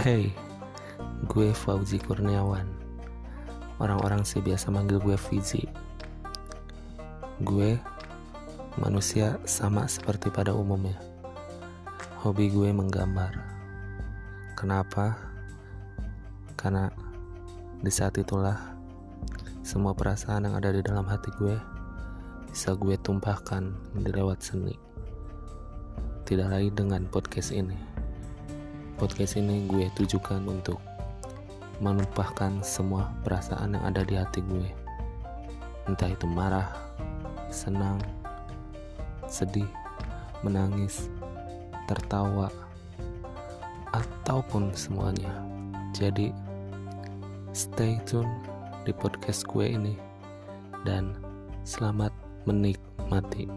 Hey, gue Fauzi Kurniawan. Orang-orang sih biasa manggil gue Fizi. Gue manusia sama seperti pada umumnya. Hobi gue menggambar. Kenapa? Karena di saat itulah semua perasaan yang ada di dalam hati gue bisa gue tumpahkan di lewat seni. Tidak lagi dengan podcast ini podcast ini gue tujukan untuk menumpahkan semua perasaan yang ada di hati gue. Entah itu marah senang sedih menangis tertawa ataupun semuanya. Jadi stay tune di podcast gue ini. Dan selamat menikmati.